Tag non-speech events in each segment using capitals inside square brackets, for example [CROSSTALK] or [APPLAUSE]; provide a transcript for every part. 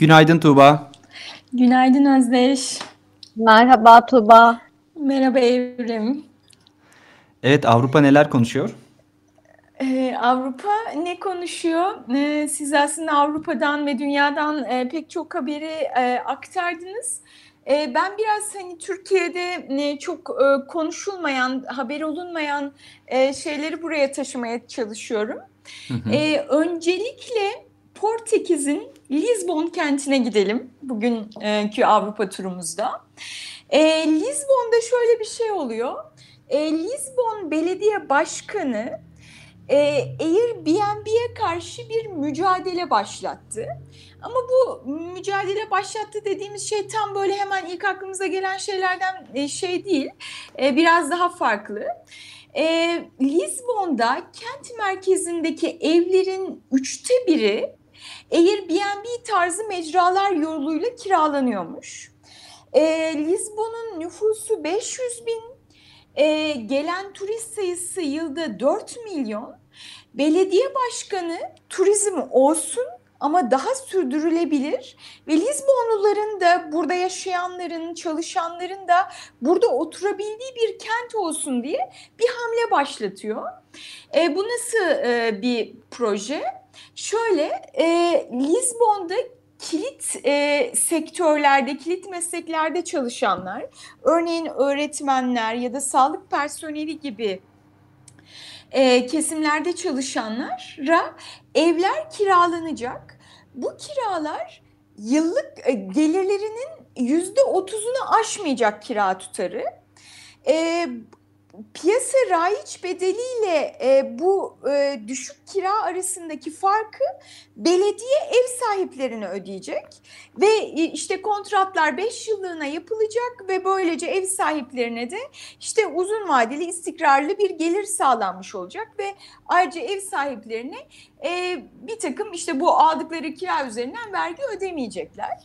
Günaydın Tuğba. Günaydın Özdeş. Merhaba Tuğba. Merhaba Evrim. Evet Avrupa neler konuşuyor? Ee, Avrupa ne konuşuyor? Ee, siz aslında Avrupa'dan ve dünyadan e, pek çok haberi e, aktardınız. E, ben biraz hani Türkiye'de e, çok e, konuşulmayan, haber olunmayan e, şeyleri buraya taşımaya çalışıyorum. Hı hı. E, öncelikle Portekiz'in Lisbon kentine gidelim bugünkü Avrupa turumuzda. E, Lisbon'da şöyle bir şey oluyor. E, Lisbon Belediye Başkanı e, Airbnb'ye karşı bir mücadele başlattı. Ama bu mücadele başlattı dediğimiz şey tam böyle hemen ilk aklımıza gelen şeylerden e, şey değil. E, biraz daha farklı. E, Lisbon'da kent merkezindeki evlerin üçte biri Airbnb tarzı mecralar yoluyla kiralanıyormuş. E, Lisbon'un nüfusu 500 bin, e, gelen turist sayısı yılda 4 milyon. Belediye başkanı turizm olsun ama daha sürdürülebilir ve Lizbonluların da burada yaşayanların, çalışanların da burada oturabildiği bir kent olsun diye bir hamle başlatıyor. E, bu nasıl e, bir proje? Şöyle, e, Lizbon'da kilit e, sektörlerde, kilit mesleklerde çalışanlar, örneğin öğretmenler ya da sağlık personeli gibi e, kesimlerde çalışanlara evler kiralanacak. Bu kiralar yıllık e, gelirlerinin yüzde otuzunu aşmayacak kira tutarı. E, piyasa raiç bedeliyle e, bu e, düşük kira arasındaki farkı belediye ev sahiplerine ödeyecek ve e, işte kontratlar 5 yıllığına yapılacak ve böylece ev sahiplerine de işte uzun vadeli istikrarlı bir gelir sağlanmış olacak ve ayrıca ev sahiplerine e, bir takım işte bu aldıkları kira üzerinden vergi ödemeyecekler.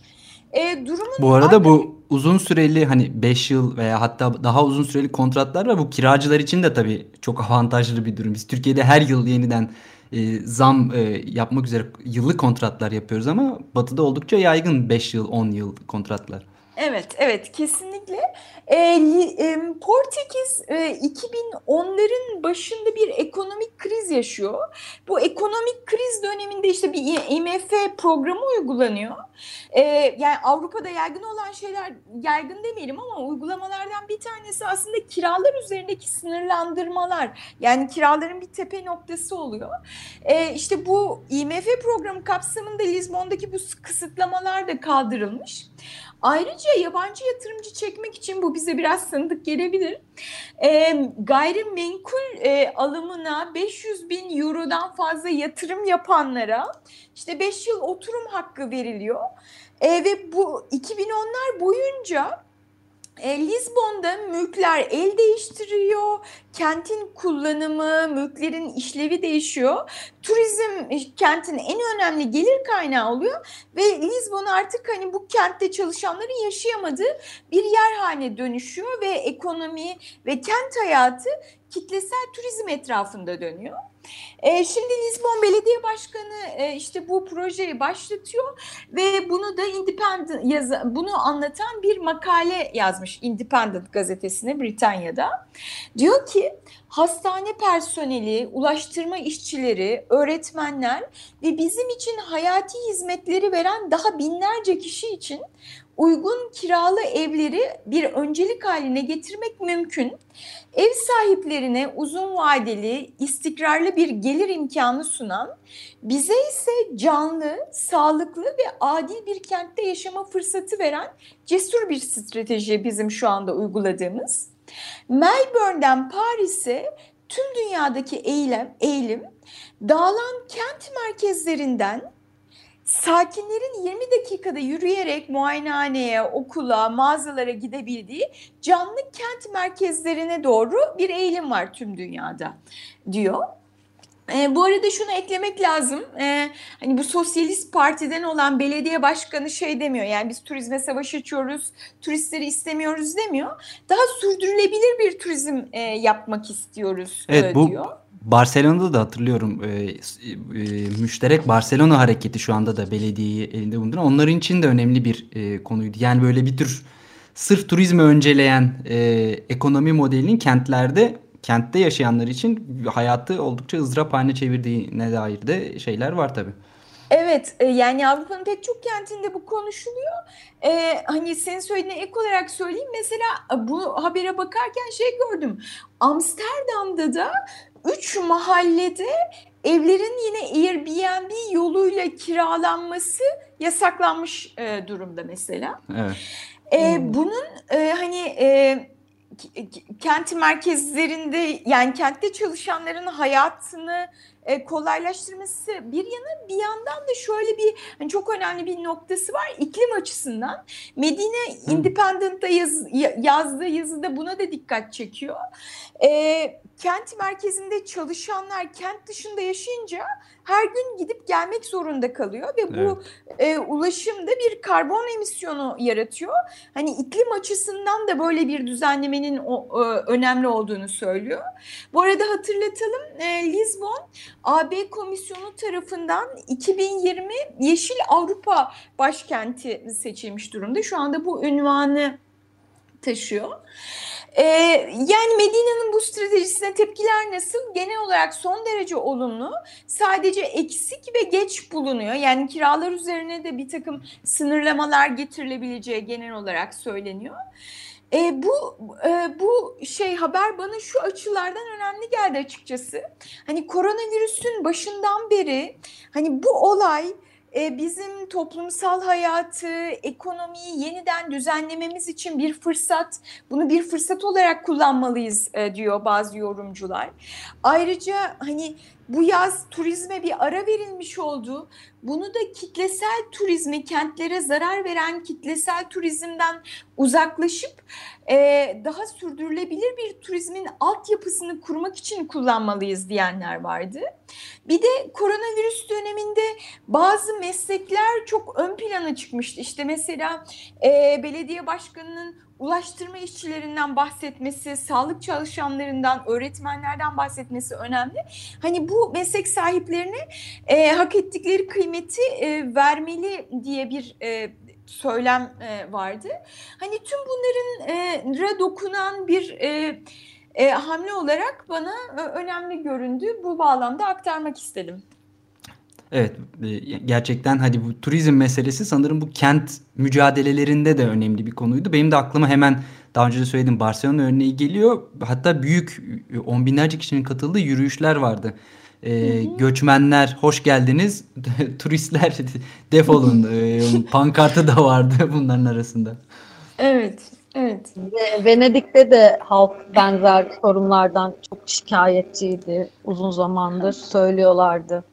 E, durumun bu arada bu uzun süreli hani 5 yıl veya hatta daha uzun süreli kontratlar var. Bu kiracılar için de tabii çok avantajlı bir durum. Biz Türkiye'de her yıl yeniden e, zam e, yapmak üzere yıllık kontratlar yapıyoruz ama Batı'da oldukça yaygın 5 yıl 10 yıl kontratlar. Evet, evet kesinlikle. E, e, Portekiz e, 2010'ların başında bir ekonomik kriz yaşıyor. Bu ekonomik kriz döneminde işte bir IMF programı uygulanıyor. E, yani Avrupa'da yaygın olan şeyler, yaygın demeyelim ama uygulamalardan bir tanesi aslında kiralar üzerindeki sınırlandırmalar. Yani kiraların bir tepe noktası oluyor. E, işte bu IMF programı kapsamında Lizbon'daki bu kısıtlamalar da kaldırılmış. Ayrıca yabancı yatırımcı çekmek için bu bize biraz sanıdık gelebilir. E, gayrimenkul e, alımına 500 bin eurodan fazla yatırım yapanlara işte 5 yıl oturum hakkı veriliyor. E, ve bu 2010'lar boyunca e, Lizbon'da mülkler el değiştiriyor, kentin kullanımı, mülklerin işlevi değişiyor. Turizm kentin en önemli gelir kaynağı oluyor ve Lizbon artık hani bu kentte çalışanların yaşayamadığı bir yer haline dönüşüyor ve ekonomi ve kent hayatı kitlesel turizm etrafında dönüyor. E, şimdi Lisbon Belediye Başkanı e, işte bu projeyi başlatıyor ve bunu da Independent yazı, bunu anlatan bir makale yazmış Independent gazetesine Britanya'da. Diyor ki hastane personeli, ulaştırma işçileri, öğretmenler ve bizim için hayati hizmetleri veren daha binlerce kişi için uygun kiralı evleri bir öncelik haline getirmek mümkün. Ev sahiplerine uzun vadeli, istikrarlı bir gelir imkanı sunan, bize ise canlı, sağlıklı ve adil bir kentte yaşama fırsatı veren cesur bir strateji bizim şu anda uyguladığımız. Melbourne'den Paris'e tüm dünyadaki eylem, eğilim dağılan kent merkezlerinden sakinlerin 20 dakikada yürüyerek muayenehaneye, okula, mağazalara gidebildiği canlı kent merkezlerine doğru bir eğilim var tüm dünyada diyor. E, bu arada şunu eklemek lazım. E, hani bu sosyalist partiden olan belediye başkanı şey demiyor. Yani biz turizme savaş açıyoruz, turistleri istemiyoruz demiyor. Daha sürdürülebilir bir turizm e, yapmak istiyoruz evet, e, bu... diyor. Barcelona'da da hatırlıyorum e, e, müşterek Barcelona hareketi şu anda da belediyeyi elinde bulunduran onların için de önemli bir e, konuydu. Yani böyle bir tür sırf turizmi önceleyen e, ekonomi modelinin kentlerde kentte yaşayanlar için hayatı oldukça ızdırap haline çevirdiğine dair de şeyler var tabii. Evet yani Avrupa'nın pek çok kentinde bu konuşuluyor. Ee, hani senin söylediğine ek olarak söyleyeyim. Mesela bu habere bakarken şey gördüm. Amsterdam'da da üç mahallede evlerin yine Airbnb yoluyla kiralanması yasaklanmış e, durumda mesela. Evet. E, hmm. Bunun e, hani e, kent merkezlerinde yani kentte çalışanların hayatını e, kolaylaştırması bir yana bir yandan da şöyle bir hani çok önemli bir noktası var iklim açısından. Medine Independent'ta yaz, yazdığı yazıda buna da dikkat çekiyor. E, kent merkezinde çalışanlar kent dışında yaşayınca her gün gidip gelmek zorunda kalıyor ve bu evet. e, ulaşımda bir karbon emisyonu yaratıyor. Hani iklim açısından da böyle bir düzenlemenin o, e, önemli olduğunu söylüyor. Bu arada hatırlatalım e, Lisbon AB Komisyonu tarafından 2020 Yeşil Avrupa başkenti seçilmiş durumda. Şu anda bu ünvanı taşıyor. Ee, yani Medina'nın bu stratejisine tepkiler nasıl? Genel olarak son derece olumlu. Sadece eksik ve geç bulunuyor. Yani kiralar üzerine de bir takım sınırlamalar getirilebileceği genel olarak söyleniyor. E, bu e, bu şey haber bana şu açılardan önemli geldi açıkçası. Hani koronavirüsün başından beri hani bu olay bizim toplumsal hayatı, ekonomiyi yeniden düzenlememiz için bir fırsat, bunu bir fırsat olarak kullanmalıyız e, diyor bazı yorumcular. Ayrıca hani bu yaz turizme bir ara verilmiş oldu. Bunu da kitlesel turizmi, kentlere zarar veren kitlesel turizmden uzaklaşıp e, daha sürdürülebilir bir turizmin altyapısını kurmak için kullanmalıyız diyenler vardı. Bir de koronavirüs döneminde bazı meslekler çok ön plana çıkmıştı. İşte mesela e, belediye başkanının ulaştırma işçilerinden bahsetmesi, sağlık çalışanlarından, öğretmenlerden bahsetmesi önemli. Hani bu meslek sahiplerine e, hak ettikleri kıymeti e, vermeli diye bir e, söylem e, vardı. Hani tüm bunların e, dokunan bir e, e, hamle olarak bana e, önemli göründü. Bu bağlamda aktarmak istedim. Evet e, gerçekten hadi bu turizm meselesi sanırım bu kent mücadelelerinde de önemli bir konuydu. Benim de aklıma hemen daha önce de söyledim Barcelona örneği geliyor. Hatta büyük on binlerce kişinin katıldığı yürüyüşler vardı. Ee, göçmenler hoş geldiniz, [LAUGHS] turistler [LAUGHS] defolun. ee, [LAUGHS] pankartı da vardı bunların arasında. Evet, evet. Venedik'te de halk benzer sorunlardan çok şikayetçiydi. Uzun zamandır söylüyorlardı.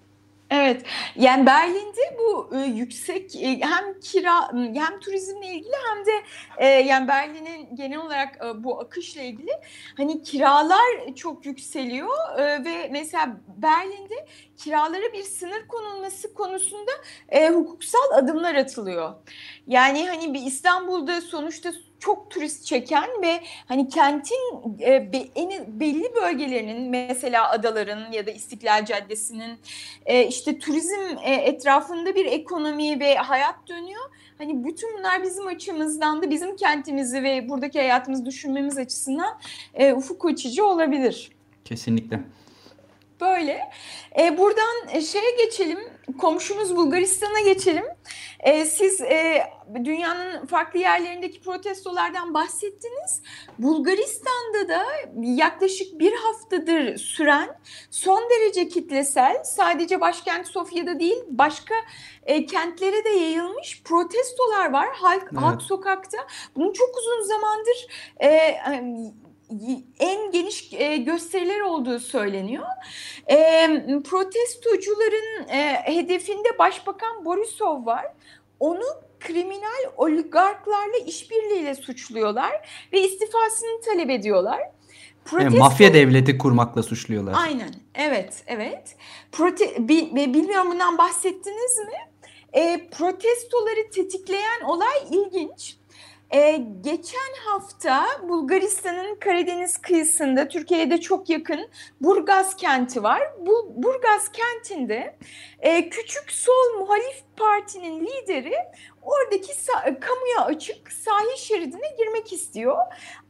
Evet, yani Berlin'de bu e, yüksek e, hem kira hem turizmle ilgili hem de e, yani Berlin'in genel olarak e, bu akışla ilgili hani kiralar çok yükseliyor e, ve mesela Berlin'de kiralara bir sınır konulması konusunda e, hukuksal adımlar atılıyor. Yani hani bir İstanbul'da sonuçta çok turist çeken ve hani kentin e, be, en, belli bölgelerinin mesela adaların ya da İstiklal Caddesi'nin e, işte turizm e, etrafında bir ekonomi ve hayat dönüyor. Hani bütün bunlar bizim açımızdan da bizim kentimizi ve buradaki hayatımızı düşünmemiz açısından e, ufuk açıcı olabilir. Kesinlikle. Böyle. E, buradan şeye geçelim. Komşumuz Bulgaristan'a geçelim. E, siz e, dünyanın farklı yerlerindeki protestolardan bahsettiniz. Bulgaristan'da da yaklaşık bir haftadır süren son derece kitlesel sadece başkent Sofya'da değil başka e, kentlere de yayılmış protestolar var halk, evet. halk sokakta. Bunu çok uzun zamandır e, en geniş e, gösteriler olduğu söyleniyor. E, protestocuların e, hedefinde Başbakan Borisov var. Onu kriminal oligarklarla işbirliğiyle suçluyorlar ve istifasını talep ediyorlar. Protesto... Yani mafya devleti kurmakla suçluyorlar. Aynen. Evet, evet. Prote... Bilmiyorum bundan bahsettiniz mi? E, protestoları tetikleyen olay ilginç. Ee, geçen hafta Bulgaristan'ın Karadeniz kıyısında Türkiye'ye de çok yakın Burgaz kenti var. Bu Burgaz kentinde e, küçük sol muhalif partinin lideri oradaki kamuya açık sahil şeridine girmek istiyor.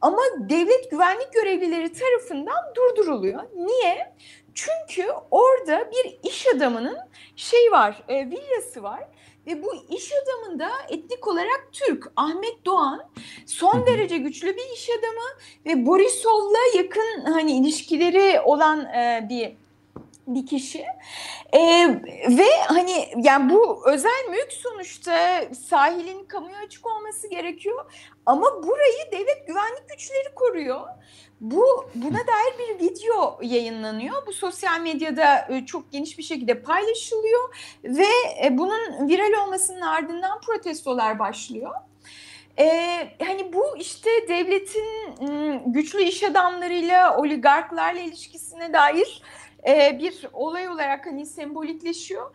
Ama devlet güvenlik görevlileri tarafından durduruluyor. Niye? Çünkü orada bir iş adamının şey var, e, villası var ve bu iş adamında etnik olarak Türk. Ahmet Doğan son derece güçlü bir iş adamı ve Borisov'la yakın hani ilişkileri olan e, bir bir kişi ee, ve hani yani bu özel mülk sonuçta sahilin kamuya açık olması gerekiyor ama burayı devlet güvenlik güçleri koruyor. Bu buna dair bir video yayınlanıyor. Bu sosyal medyada e, çok geniş bir şekilde paylaşılıyor ve e, bunun viral olmasının ardından protestolar başlıyor. Ee, hani bu işte devletin güçlü iş adamlarıyla, oligarklarla ilişkisine dair e, bir olay olarak hani sembolikleşiyor.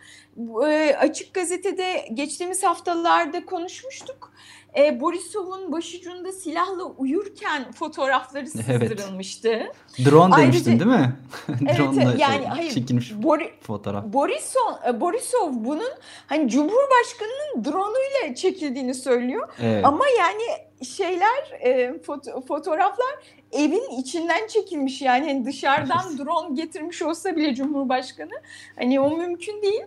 E, açık gazetede geçtiğimiz haftalarda konuşmuştuk. E, Borisov'un başucunda silahla uyurken fotoğrafları sızdırılmıştı. Evet. Drone Ayrıca, demiştin değil mi? [LAUGHS] Drone evet, yani şey, hayır. Çekilmiş Bori, fotoğraf. Borisov, e, Borisov bunun hani Cumhurbaşkanı'nın drone'uyla çekildiğini söylüyor. Evet. Ama yani şeyler e, foto, fotoğraflar evin içinden çekilmiş yani hani dışarıdan drone getirmiş olsa bile Cumhurbaşkanı hani o mümkün değil.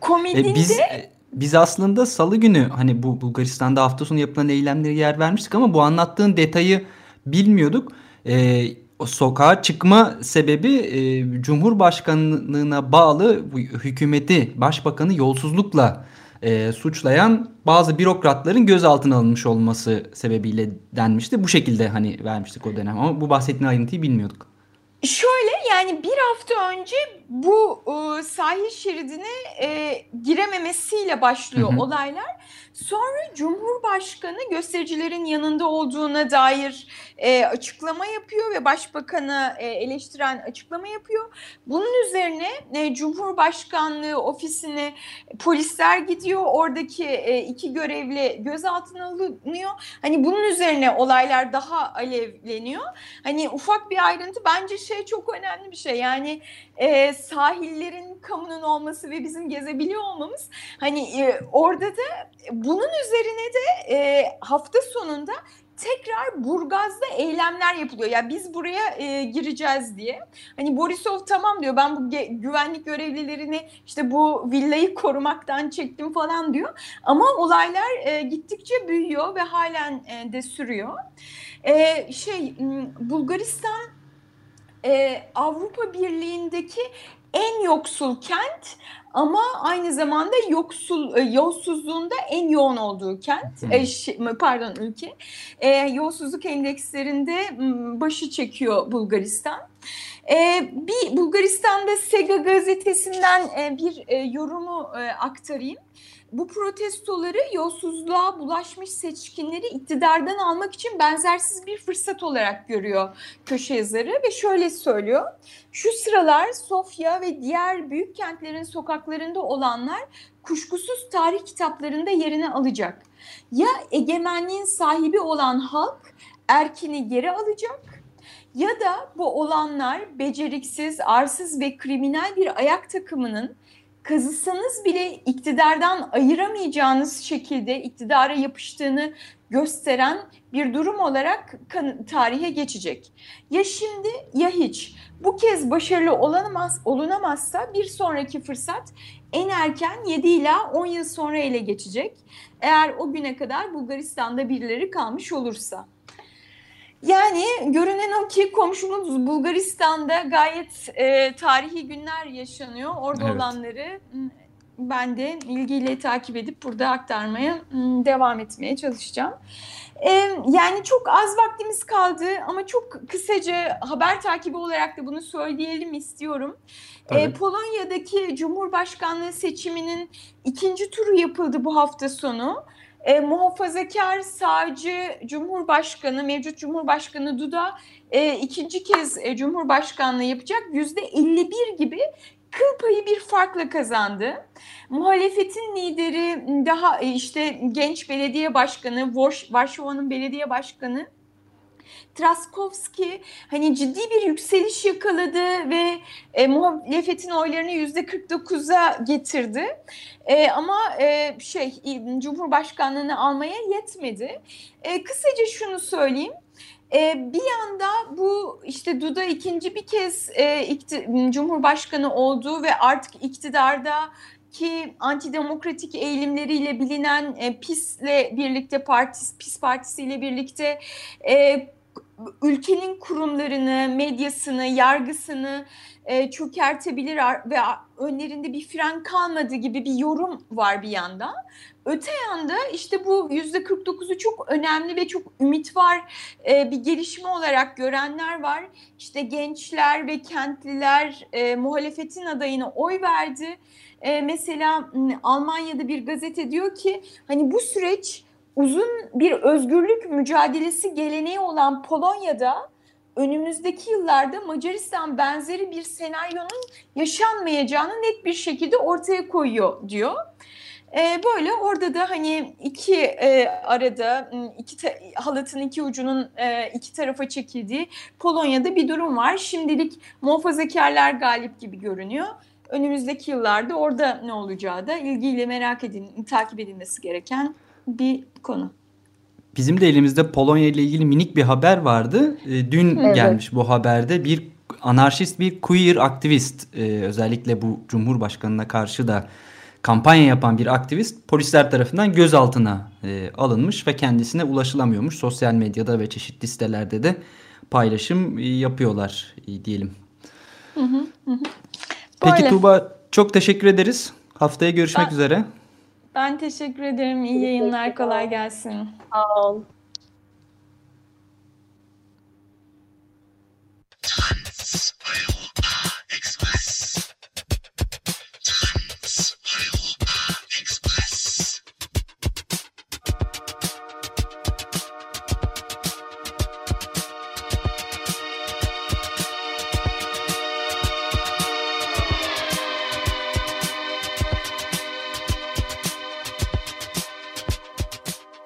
Komedinde e biz, e, biz aslında salı günü hani bu Bulgaristan'da hafta sonu yapılan eylemlere yer vermiştik ama bu anlattığın detayı bilmiyorduk. E, o sokağa çıkma sebebi e, Cumhurbaşkanlığına bağlı hükümeti, başbakanı yolsuzlukla e, suçlayan bazı bürokratların gözaltına alınmış olması sebebiyle denmişti. Bu şekilde hani vermiştik o dönem ama bu bahsettiğin ayrıntıyı bilmiyorduk. Şöyle yani bir hafta önce bu e, sahil şeridine e, girememesiyle başlıyor hı hı. olaylar. Sonra Cumhurbaşkanı göstericilerin yanında olduğuna dair e, açıklama yapıyor ve Başbakanı e, eleştiren açıklama yapıyor. Bunun üzerine e, Cumhurbaşkanlığı ofisine polisler gidiyor. Oradaki e, iki görevli gözaltına alınıyor. Hani bunun üzerine olaylar daha alevleniyor. Hani ufak bir ayrıntı bence şey çok önemli bir şey. Yani e, sahillerin kamunun olması ve bizim gezebiliyor olmamız hani e, orada da bunun üzerine de e, hafta sonunda tekrar Burgaz'da eylemler yapılıyor. Ya yani biz buraya e, gireceğiz diye. Hani Borisov tamam diyor ben bu güvenlik görevlilerini işte bu villayı korumaktan çektim falan diyor. Ama olaylar e, gittikçe büyüyor ve halen e, de sürüyor. E, şey Bulgaristan e, Avrupa Birliği'ndeki en yoksul kent ama aynı zamanda yoksul e, yolsuzluğunda en yoğun olduğu kent. E, şey, pardon ülke. E, yolsuzluk endekslerinde başı çekiyor Bulgaristan. E, bir Bulgaristan'da Sega gazetesinden e, bir e, yorumu e, aktarayım bu protestoları yolsuzluğa bulaşmış seçkinleri iktidardan almak için benzersiz bir fırsat olarak görüyor köşe yazarı ve şöyle söylüyor. Şu sıralar Sofya ve diğer büyük kentlerin sokaklarında olanlar kuşkusuz tarih kitaplarında yerini alacak. Ya egemenliğin sahibi olan halk erkini geri alacak ya da bu olanlar beceriksiz, arsız ve kriminal bir ayak takımının kazısanız bile iktidardan ayıramayacağınız şekilde iktidara yapıştığını gösteren bir durum olarak tarihe geçecek. Ya şimdi ya hiç. Bu kez başarılı olamaz, olunamazsa bir sonraki fırsat en erken 7 ila 10 yıl sonra ele geçecek. Eğer o güne kadar Bulgaristan'da birileri kalmış olursa. Yani görünen o ki komşumuz Bulgaristan'da gayet e, tarihi günler yaşanıyor. Orada evet. olanları ben de ilgiyle takip edip burada aktarmaya devam etmeye çalışacağım. Yani çok az vaktimiz kaldı ama çok kısaca haber takibi olarak da bunu söyleyelim istiyorum. Tabii. Polonya'daki Cumhurbaşkanlığı seçiminin ikinci turu yapıldı bu hafta sonu. E, muhafazakar sağcı Cumhurbaşkanı, mevcut Cumhurbaşkanı Duda e, ikinci kez e, Cumhurbaşkanlığı yapacak. Yüzde 51 gibi kıl payı bir farkla kazandı. Muhalefetin lideri daha e, işte genç belediye başkanı, Varşova'nın belediye başkanı Traskowski hani ciddi bir yükseliş yakaladı ve e, muhalefetin oylarını yüzde 49'a getirdi. E, ama e, şey Cumhurbaşkanlığını almaya yetmedi. E, kısaca şunu söyleyeyim. E, bir yanda bu işte Duda ikinci bir kez e, ikti, Cumhurbaşkanı oldu ve artık iktidarda ki antidemokratik eğilimleriyle bilinen e, PIS'le birlikte partisi, PIS partisiyle birlikte e, ülkenin kurumlarını, medyasını, yargısını e, çökertebilir ve önlerinde bir fren kalmadı gibi bir yorum var bir yanda. Öte yanda işte bu yüzde 49'u çok önemli ve çok ümit var e, bir gelişme olarak görenler var. İşte gençler ve kentliler e, muhalefetin adayına oy verdi. E, mesela Almanya'da bir gazete diyor ki hani bu süreç uzun bir özgürlük mücadelesi geleneği olan Polonya'da önümüzdeki yıllarda Macaristan benzeri bir senaryonun yaşanmayacağını net bir şekilde ortaya koyuyor diyor. Ee, böyle orada da hani iki e, arada iki ta, halatın iki ucunun e, iki tarafa çekildiği Polonya'da bir durum var. Şimdilik muhafazakarlar galip gibi görünüyor. Önümüzdeki yıllarda orada ne olacağı da ilgiyle merak edin, takip edilmesi gereken bir konu. Bizim de elimizde Polonya ile ilgili minik bir haber vardı. E, dün evet. gelmiş bu haberde bir anarşist bir queer aktivist e, özellikle bu Cumhurbaşkanı'na karşı da kampanya yapan bir aktivist polisler tarafından gözaltına e, alınmış ve kendisine ulaşılamıyormuş. Sosyal medyada ve çeşitli sitelerde de paylaşım e, yapıyorlar e, diyelim. Hı hı hı. Peki Tuğba çok teşekkür ederiz. Haftaya görüşmek ben, üzere. Ben teşekkür ederim. İyi yayınlar. Kolay gelsin. Sağ ol.